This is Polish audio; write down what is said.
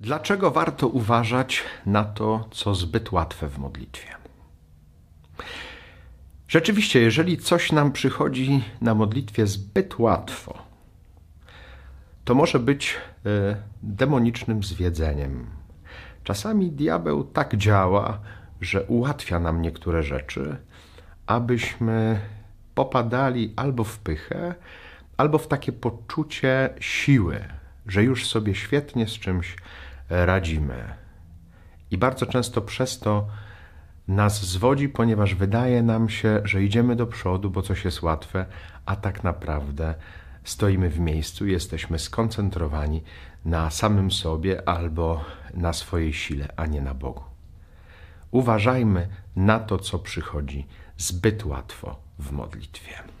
Dlaczego warto uważać na to, co zbyt łatwe w modlitwie? Rzeczywiście, jeżeli coś nam przychodzi na modlitwie zbyt łatwo, to może być y, demonicznym zwiedzeniem. Czasami diabeł tak działa, że ułatwia nam niektóre rzeczy, abyśmy popadali albo w pychę, albo w takie poczucie siły, że już sobie świetnie z czymś radzimy. I bardzo często przez to nas zwodzi, ponieważ wydaje nam się, że idziemy do przodu, bo coś jest łatwe, a tak naprawdę stoimy w miejscu jesteśmy skoncentrowani na samym sobie albo na swojej sile, a nie na Bogu. Uważajmy na to, co przychodzi zbyt łatwo w modlitwie.